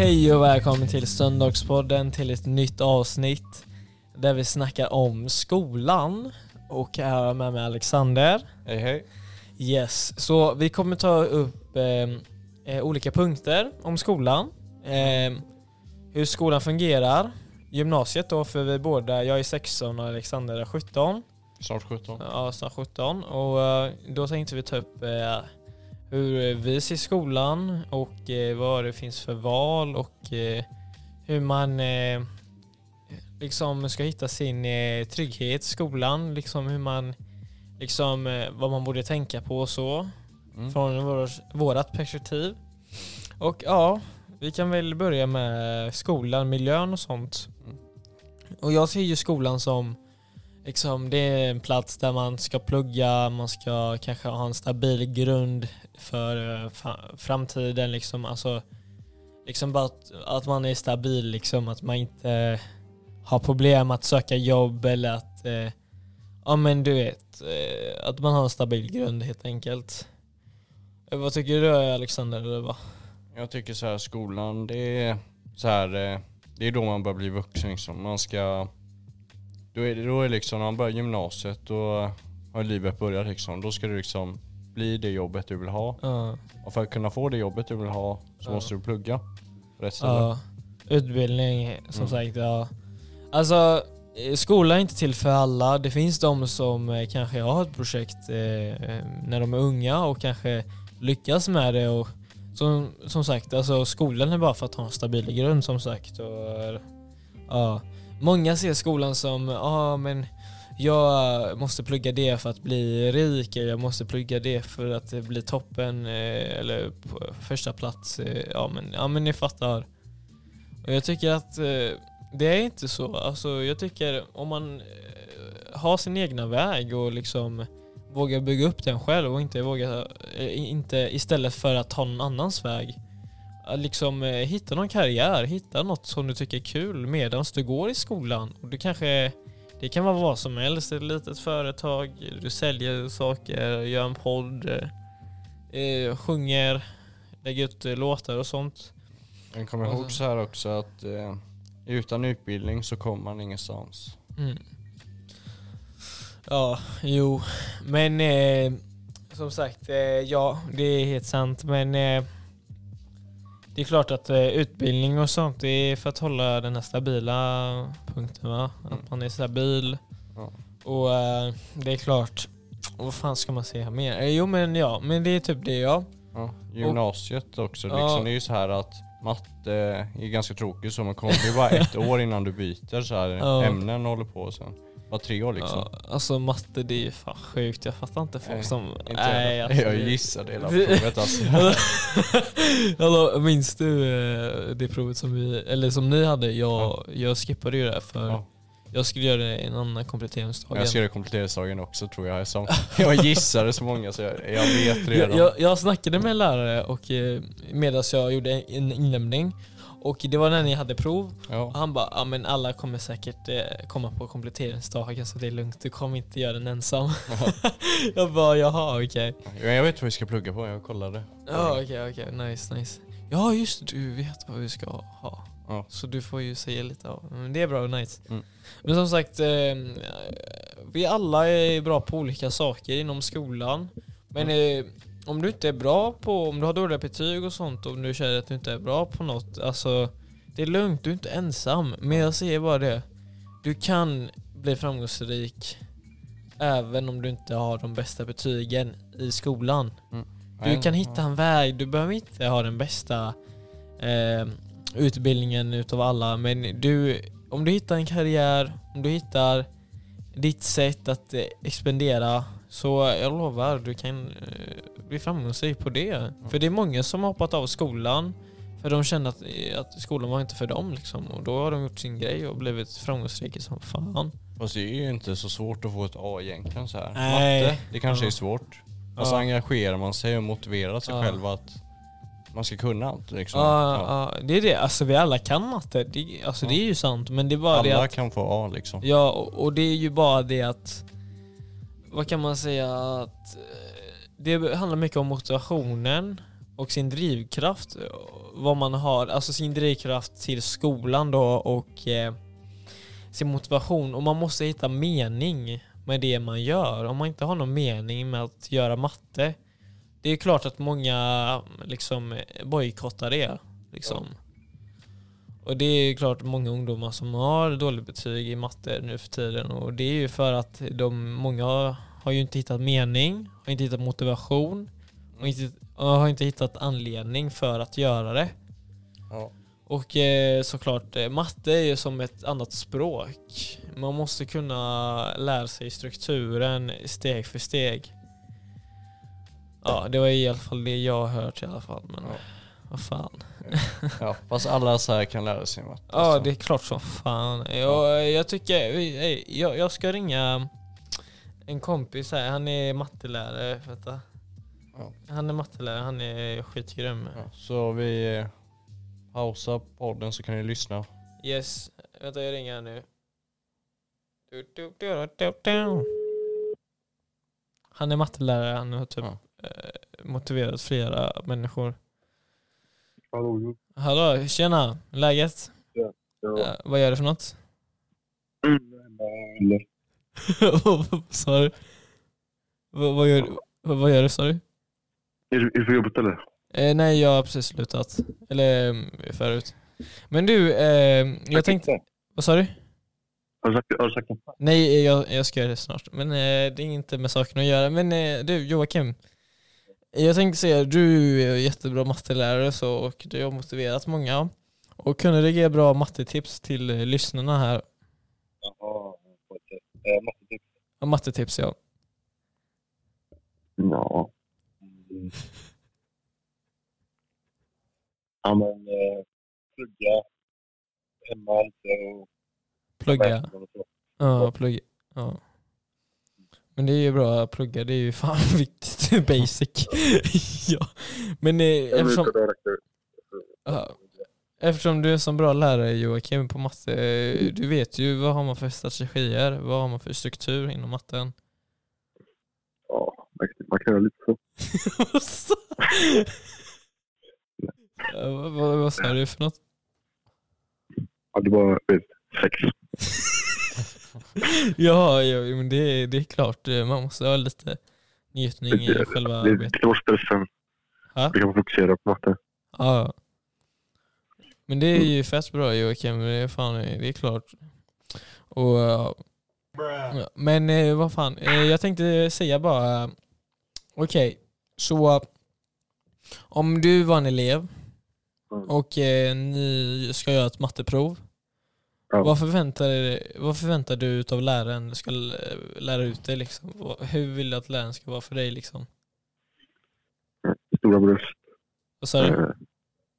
Hej och välkommen till Söndagspodden till ett nytt avsnitt där vi snackar om skolan och här har jag med mig Alexander. Hej hej. Yes, så vi kommer ta upp eh, eh, olika punkter om skolan. Eh, hur skolan fungerar, gymnasiet då för vi båda, jag är 16 och Alexander är 17. Snart 17. Ja, snart 17. Och eh, då tänkte vi ta upp eh, hur vi ser skolan och eh, vad det finns för val och eh, hur man eh, liksom ska hitta sin eh, trygghet i skolan. Liksom hur man, liksom eh, vad man borde tänka på och så. Mm. Från vår, vårat perspektiv. Och ja, vi kan väl börja med skolan, miljön och sånt. Mm. Och jag ser ju skolan som liksom, det är en plats där man ska plugga, man ska kanske ha en stabil grund för eh, framtiden liksom. Alltså, liksom bara att, att man är stabil liksom, att man inte har problem att söka jobb eller att, eh, ja men du vet, eh, att man har en stabil grund helt enkelt. Eh, vad tycker du Alexander? Eller vad? Jag tycker så här skolan, det är så här, eh, det är då man börjar bli vuxen liksom. Man ska, då är det då är liksom, när man börjar gymnasiet då har livet börjat liksom. Då ska du liksom bli det jobbet du vill ha. Ja. Och för att kunna få det jobbet du vill ha så Ja. måste du plugga på rätt ställe. Ja, utbildning som Mm. sagt. Ja. Alltså, eh, skolan är inte till för alla. Det finns de som eh, kanske har ett projekt eh, eh, när de är unga och kanske lyckas med det. Och som, som sagt, alltså, skolan är bara för att ha en stabil grund som sagt. Och, eh, ja. Många ser skolan som, ja men jag måste plugga det för att bli rik, eller jag måste plugga det för att bli toppen eh, eller på första plats. Eh, ja men, ja men ni fattar. Och jag tycker att eh, det är inte så. Alltså jag tycker om man har sin egna väg och liksom vågar bygga upp den själv och inte vågar, inte istället för att ta någon annans väg. Liksom eh, hitta någon karriär, hitta något som du tycker är kul medan du går i skolan. Och du kanske, det kan vara vad som helst, ett litet företag, du säljer saker, gör en podd, eh, eh, sjunger, lägger ut eh, låtar och sånt. Men kom ihåg så- så här också att eh, utan utbildning så kommer man ingenstans. Mm. Ja, jo. Men eh, som sagt, ja det är helt sant. Men det är klart att eh, utbildning och sånt är för att hålla den här stabila punkten va? Mm. Att man är stabil. Ja. Och eh, det är klart, vad fan ska man säga mer? Eh, jo men ja, men det är typ det ja. Ja, gymnasiet också. Ja. Liksom, det är ju så här att matte är ganska tråkigt så man kommer ju bara ett år innan du byter så här Ja. ämnen och håller på sen. Bara tre år liksom. ja. Alltså matte det är ju fan sjukt. Jag fattar inte folk Nej, som... Inte Nej, jag. alltså, jag det- gissade hela provet alltså. Hallå, minns du eh, det provet som vi, eller som ni hade? Jag, Ja. jag skippade ju det för Ja. jag skulle göra det en annan kompletteringsdag. Jag ska göra kompletteringsdagen också tror jag. Som, jag gissade så många så jag, jag vet redan. jag, jag, jag snackade med en lärare och eh, medan jag gjorde en inlämning och det var när ni hade prov och Ja. han bara ja men alla kommer säkert eh, komma på kompletteringsdagen så det är lugnt, du kommer inte göra den ensam. jag bara jaha okej. Ja, Jag vet vad vi ska plugga på, jag kollade. Ja okej okej, nice nice. Ja just du vet vad vi ska ha. Ja. Så du får ju säga lite av. Men det är bra, nice. Mm. Men som sagt, eh, vi alla är bra på olika saker inom skolan. Men Mm. eh, om du inte är bra på, om du har dåliga betyg och sånt, om du känner att du inte är bra på något, alltså det är lugnt, du är inte ensam. Men jag säger bara det, du kan bli framgångsrik även om du inte har de bästa betygen i skolan. Du Nej, kan hitta en väg, du behöver inte ha den bästa eh, utbildningen utav alla men du, om du hittar en karriär, om du hittar ditt sätt att eh, expandera så jag lovar, du kan eh, bli framgångsrik på det. För det är många som har hoppat av skolan för de kände att, att skolan var inte för dem liksom och då har de gjort sin grej och blivit framgångsrika som fan. Fast det är ju inte så svårt att få ett A egentligen så här. Nej. Matte, det kanske Ja. är svårt. Alltså Ja. engagerar man sig och motiverar sig Ja. själv att man ska kunna allt liksom. Ja, det är det. Alltså vi alla kan matte. Det, alltså det är ju sant men det är bara det Alla att kan få A liksom. Ja, och, och det är ju bara det att... Vad kan man säga? att eh, Det handlar mycket om motivationen och sin drivkraft, vad man har, alltså sin drivkraft till skolan då och eh, sin motivation. Och man måste hitta mening med det man gör. Om man inte har någon mening med att göra matte, det är klart att många liksom bojkottar det. Liksom. Och det är klart många ungdomar som har dåligt betyg i matte nu för tiden och det är ju för att de, många har ju inte hittat mening, har inte hittat motivation och, inte, och har inte hittat anledning för att göra det. Ja. Och eh, såklart, eh, matte är ju som ett annat språk. Man måste kunna lära sig strukturen steg för steg. Ja, det var i alla fall det jag har hört i alla fall. Men Ja. Vad fan. ja, fast alla så här kan lära sig matte. Ja, det är klart som fan. Jag, jag tycker, jag, jag ska ringa en kompis här, han är mattelärare. Vänta. Ja. Han är mattelärare, han är skitgrym. Ja, så vi eh, pausar podden så kan ni lyssna. Yes, vänta jag ringer nu. Du, du. Han är mattelärare, han har typ Ja. eh, motiverat flera människor. Hallå, Hallå, tjena, läget? ja. Eh, vad gör du för något? Eller, vad sa du? Vad, vad gör, vad, vad gör du sa du? är, du- på jobbet eller? Eh, nej, jag har precis slutat. Eller eh, förut. Men du, eh, jag tänkte... Vad sa du? Har du sagt, har du sagt något? Nej, jag, jag ska göra det snart. Men eh, det är inte med saken att göra. Men eh, du, Joakim. Jag tänkte säga, du är jättebra mattelärare så, och du har motiverat många. Och kunde du ge bra mattetips till lyssnarna här? Jaha. Eh, mattetips. Ja, mattetips ja. Ja. Mm. Ja men, eh, plugga hemma lite och... Plugga. Ja, plugga. Ja. Men det är ju bra att plugga, det är ju fan viktigt. Basic. ja. Men eh, eftersom... Ja. Eftersom du är en så bra lärare Joakim på matte, du vet ju vad har man för strategier, vad har man för struktur inom matten? Ja, man kan- göra lite så. Ja, vad, vad, vad sa du för något? Ja, det var sex. Ja, ja men det, det är klart, man måste ha lite njutning i Det- själva Det arbetet. lite bort stressen. Ja. Du kan fokusera på matte. Ja. Men det är ju fett bra Joakim, det är, fan, det är klart. Och, ja. Men eh, vad fan, eh, jag tänkte säga bara, okej, så eh, om du var en elev Mm. och eh, ni ska göra ett matteprov, Ja. vad, förväntar, dig- vad förväntar du av läraren ska lära ut dig? Liksom? Hur vill du att läraren ska vara för dig? Liksom? Stora bröst. Vad sa du? Eh,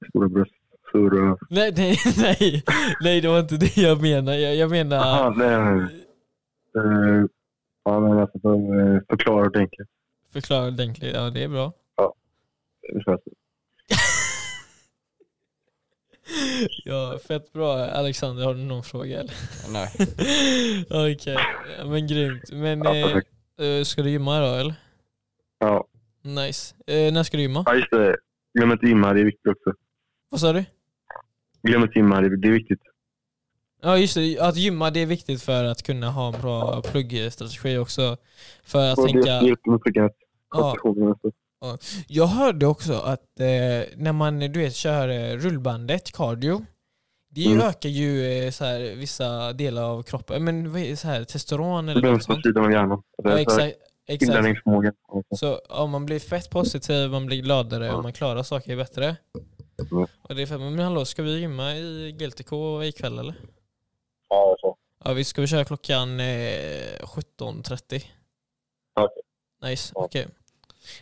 stora bröst. Stora... Nej, nej, nej, nej, det var inte det jag menade. Jag, jag menar... Aha, nej, nej. Eh, ja, men alltså för, förklara ordentligt. Förklara ordentligt, ja det är bra. Så. Ja, fett bra. Alexander, har du någon fråga eller? Nej. Okej, ja, men grymt. Men Ja, eh, eh, ska du gymma idag eller? Ja. Nice. Eh, när ska du gymma? ja, just det. Glöm inte gymma, det är viktigt också. Vad sa du? Glöm inte gymma, det det är viktigt. Ja just det, att gymma det är viktigt för att kunna ha en bra pluggstrategi också. För att Och det, tänka... det hjälper med pluggandet. Ja. Jag hörde också att eh, när man du vet, kör eh, rullbandet, cardio, det Mm. ökar ju eh, så här, vissa delar av kroppen, men så här, testosteron eller något sånt? sidan av hjärnan. Ja, exakt. exakt. Så ja, man blir fett positiv, man blir gladare Ja. och man klarar saker bättre. Mm. Och det är fett. Men hallå, ska vi gymma i GLTK ikväll eller? Ja, så. Ja, vi ska vi köra klockan eh, 17.30. Okej. Nice, Ja. okej.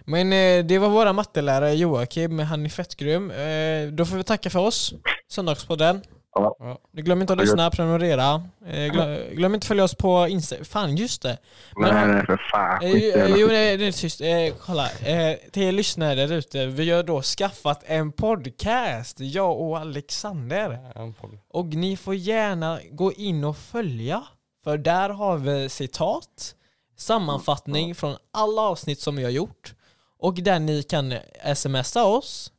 Men eh, det var våra mattelärare Joakim, han är fett grym. Eh, då får vi tacka för oss, Söndagspodden. Ja. Ja. Glöm inte att lyssna, prenumerera. Eh, glöm, glöm inte att följa oss på Insta. Fan, just det. Men Nej, nej, för fan. Eh, jo, nej, det är tyst. Eh, kolla. Eh, till er lyssnare där ute, vi har då skaffat en podcast, jag och Alexander. Och ni får gärna gå in och följa, för där har vi citat, sammanfattning från alla avsnitt som vi har gjort. Och där ni kan smsa oss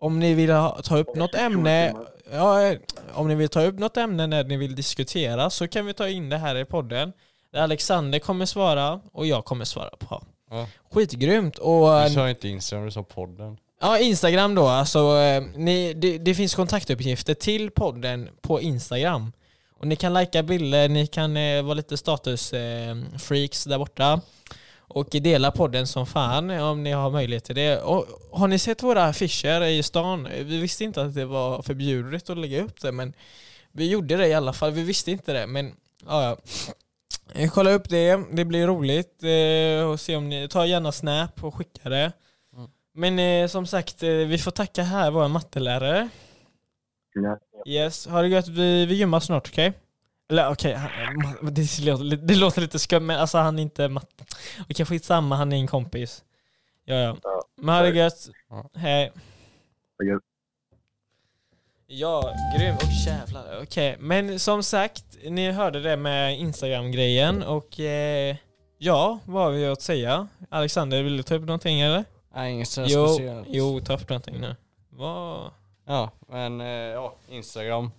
om ni vill ha, ta upp något ämne ja, eh, om ni vill ta upp något ämne när ni vill diskutera så kan vi ta in det här i podden. Där Alexander kommer svara och jag kommer svara på. Ja. Skitgrymt! Och, Du sa inte Instagram, du sa podden. Ja, Instagram då. Alltså, eh, ni, det, det finns kontaktuppgifter till podden på Instagram. Och ni kan lajka bilder, ni kan eh, vara lite statusfreaks där borta. Och dela podden som fan om ni har möjlighet till det. Och har ni sett våra affischer i stan? Vi visste inte att det var förbjudet att lägga upp det men vi gjorde det i alla fall. Vi visste inte det men ja, ja. Eh, Kolla upp det, det blir roligt. Eh, och se om ni, ta gärna snap och skicka det. Mm. Men eh, som sagt, eh, vi får tacka här vår mattelärare. Ja. Yes, ha det gött. Vi, vi gymmar snart, okej? Eller okej, ma- det, låter, det låter lite skumt men alltså han är inte matte. Okej, skitsamma, han är en kompis. Ja, ja. Ja, Men ha det gött. Ja. Hej. Ja, grym. Och jävlar. Okej, men som sagt, ni hörde det med Instagram-grejen och eh, ja, vad har vi att säga? Alexander, vill du ta upp någonting eller? Nej, inget så Jo, speciellt. jo, ta upp någonting nu. Vad? Ja, men eh, ja, Instagram.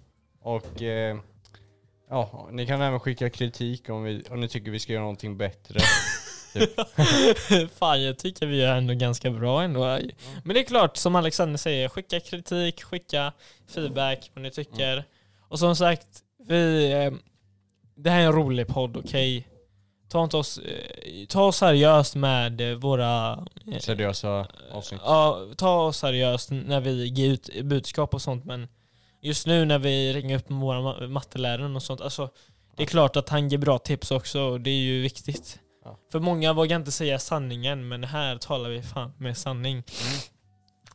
Och eh, ja, ni kan även skicka kritik om, vi, om ni tycker vi ska göra någonting bättre. Fan jag tycker vi är ändå ganska bra ändå. Men det är klart, som Alexander säger, skicka kritik, skicka feedback vad ni tycker. Och som sagt, vi, eh, det här är en rolig podd, okej? Ta inte oss, eh, ta oss seriöst med eh, våra... eh, Seriösa avsnitt. Ja, ta oss seriöst när vi ger ut budskap och sånt men just nu när vi ringer upp våra ma- mattelärare och sånt, alltså det är klart att han ger bra tips också och det är ju viktigt. Ja. För många vågar inte säga sanningen men här talar vi fan med sanning.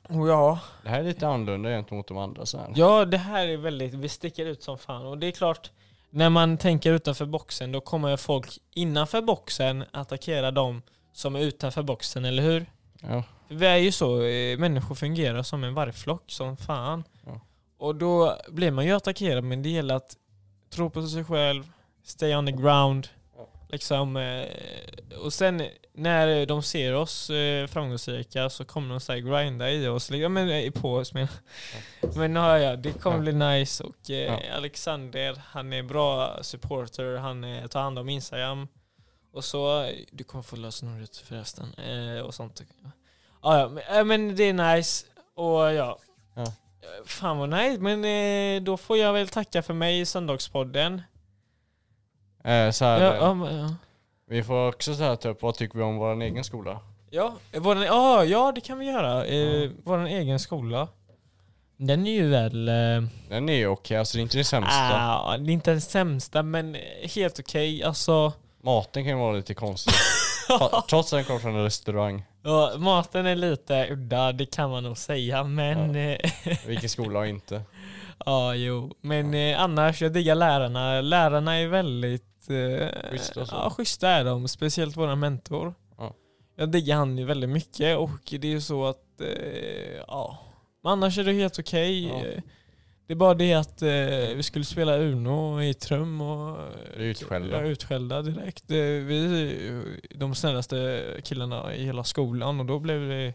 Och ja, Det här är lite annorlunda gentemot de andra så här. ja det här är väldigt, vi sticker ut som fan och det är klart när man tänker utanför boxen då kommer folk innanför boxen attackera dem som är utanför boxen, eller hur? Ja. Vi är ju så, eh, människor fungerar som en vargflock som fan. Ja. Och då blir man ju attackerad men det gäller att tro på sig själv, stay on the ground. Ja. Liksom, eh, och sen när de ser oss eh, framgångsrika så kommer de säga grinda i oss, liksom, men, eh, på oss men. Men ja, ja, det kommer Ja. bli nice och Ja. Alexander, han är bra supporter, han tar hand om Instagram. Och så, du kommer få lösenordet förresten och sånt. Ja, ja, men, det är nice och ja. Ja. Fan vad nice, men då får jag väl tacka för mig i Söndagspodden. Eh, så här, Ja, eh, ja, men, ja. Vi får också så här, typ, vad tycker vi om vår egen skola? Ja, eh, våran, ja, ja, det kan vi göra. Eh. Vår egen skola. Den är ju väl... Eh, Den är ju okej, alltså det är inte det sämsta. ah, det är inte den sämsta, men helt okej. Alltså, Maten kan ju vara lite konstig. Trots att den kommer från en restaurang. ja, maten är lite udda, det kan man nog säga, men... Ja, Vilken skola har inte? ja jo. Men eh, annars, jag diggar lärarna. Lärarna är väldigt... Eh, Schyssta. Ja, schyssta är de. Speciellt våra mentor. Ja. Jag diggar han ju väldigt mycket och det är ju så att... Eh, ja. Men annars är det helt okej. Ja. Eh, Det är bara det att eh, vi skulle spela Uno i trum och... Blir utskällda. Ja, utskällda direkt. Eh, Vi de snällaste killarna i hela skolan och då blev det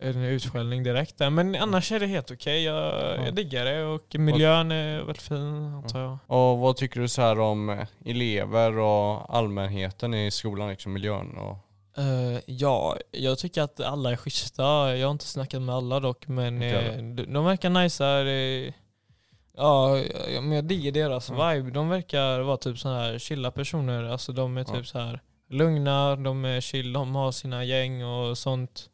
en utskällning direkt där. Men annars är det helt okej. Jag, jag diggar det och miljön är väldigt fin antar jag. Och vad tycker du så här om eh, elever och allmänheten i skolan, liksom miljön och... Eh, ja, jag tycker att alla är schyssta. Jag har inte snackat med alla dock, men uh, alla. de, de verkar nice. Uh, ja, men jag digger deras Mm. vibe. De verkar vara typ så här chilla personer. Alltså de är typ Ja. så här lugna, de är chill, de har sina gäng och sånt.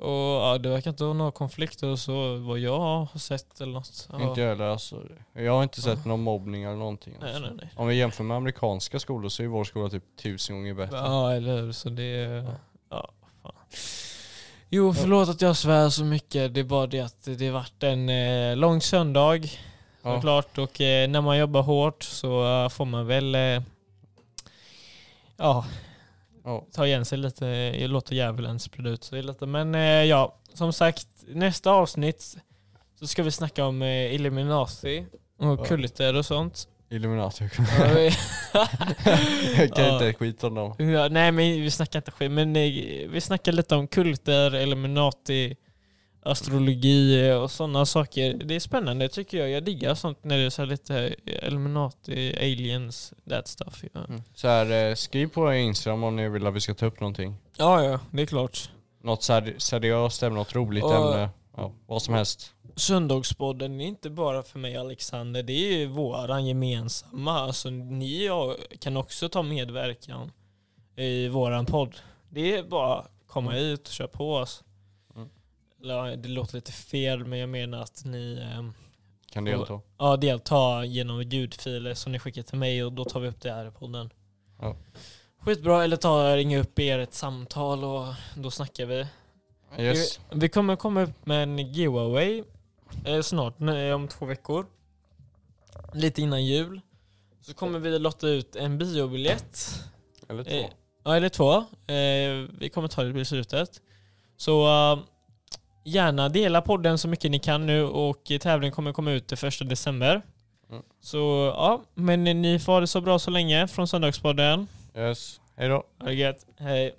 Ja. Och ja, det verkar inte vara några konflikter och så, vad jag har sett eller något. Ja. Inte jag heller alltså. Jag har inte sett någon mobbning eller någonting. Nej, Alltså. nej, nej. Om vi jämför med amerikanska skolor så är vår skola typ tusen gånger bättre. Ja, eller hur. Så det är... Ja, fan. Jo, förlåt att jag svär så mycket. Det är bara det att det varit en eh, lång söndag. Ja. Såklart. Och eh, när man jobbar hårt så eh, får man väl... Eh, ja, Ja. ta igen sig lite. Låter djävulen sprida ut sig lite. Men eh, ja, som sagt. Nästa avsnitt så ska vi snacka om eh, Illuminati och kulter och sånt. Illuminati. Jag kan inte skit om dem. Ja, nej men vi snackar inte skit, men eh, vi snackar lite om kulter, Illuminati, astrologi och sådana saker. Det är spännande tycker jag. Jag diggar sånt när det är så lite Illuminati, aliens, that stuff. Ja, Så här, eh, skriv på Instagram om ni vill att vi ska ta upp någonting. ja, ja det är klart. Något ser seriöst ämne, något roligt Ja. ämne. Ja, vad som helst. Söndagspodden är inte bara för mig och Alexander, det är ju våran gemensamma. Alltså ni och kan också ta medverkan i våran podd. Det är bara att komma hit och köra på oss. Det låter lite fel men jag menar att ni ehm, Kan delta. ja, delta genom ljudfiler som ni skickar till mig och då tar vi upp det här i podden. Ja. Skitbra, eller ta ringa upp er ett samtal och då snackar vi. Yes. Vi, vi kommer komma upp med en giveaway eh, snart, nej, om två veckor. Lite innan jul. Så kommer vi lotta ut en biobiljett. Eller två. Eh, ja, eller två. Eh, vi kommer ta det i slutet. Så eh, gärna dela podden så mycket ni kan nu och tävlingen kommer komma ut den första december. Mm. Så ja, men ni får ha det så bra så länge från Söndagspodden. Yes. Hej då. Ha det gött. Hej.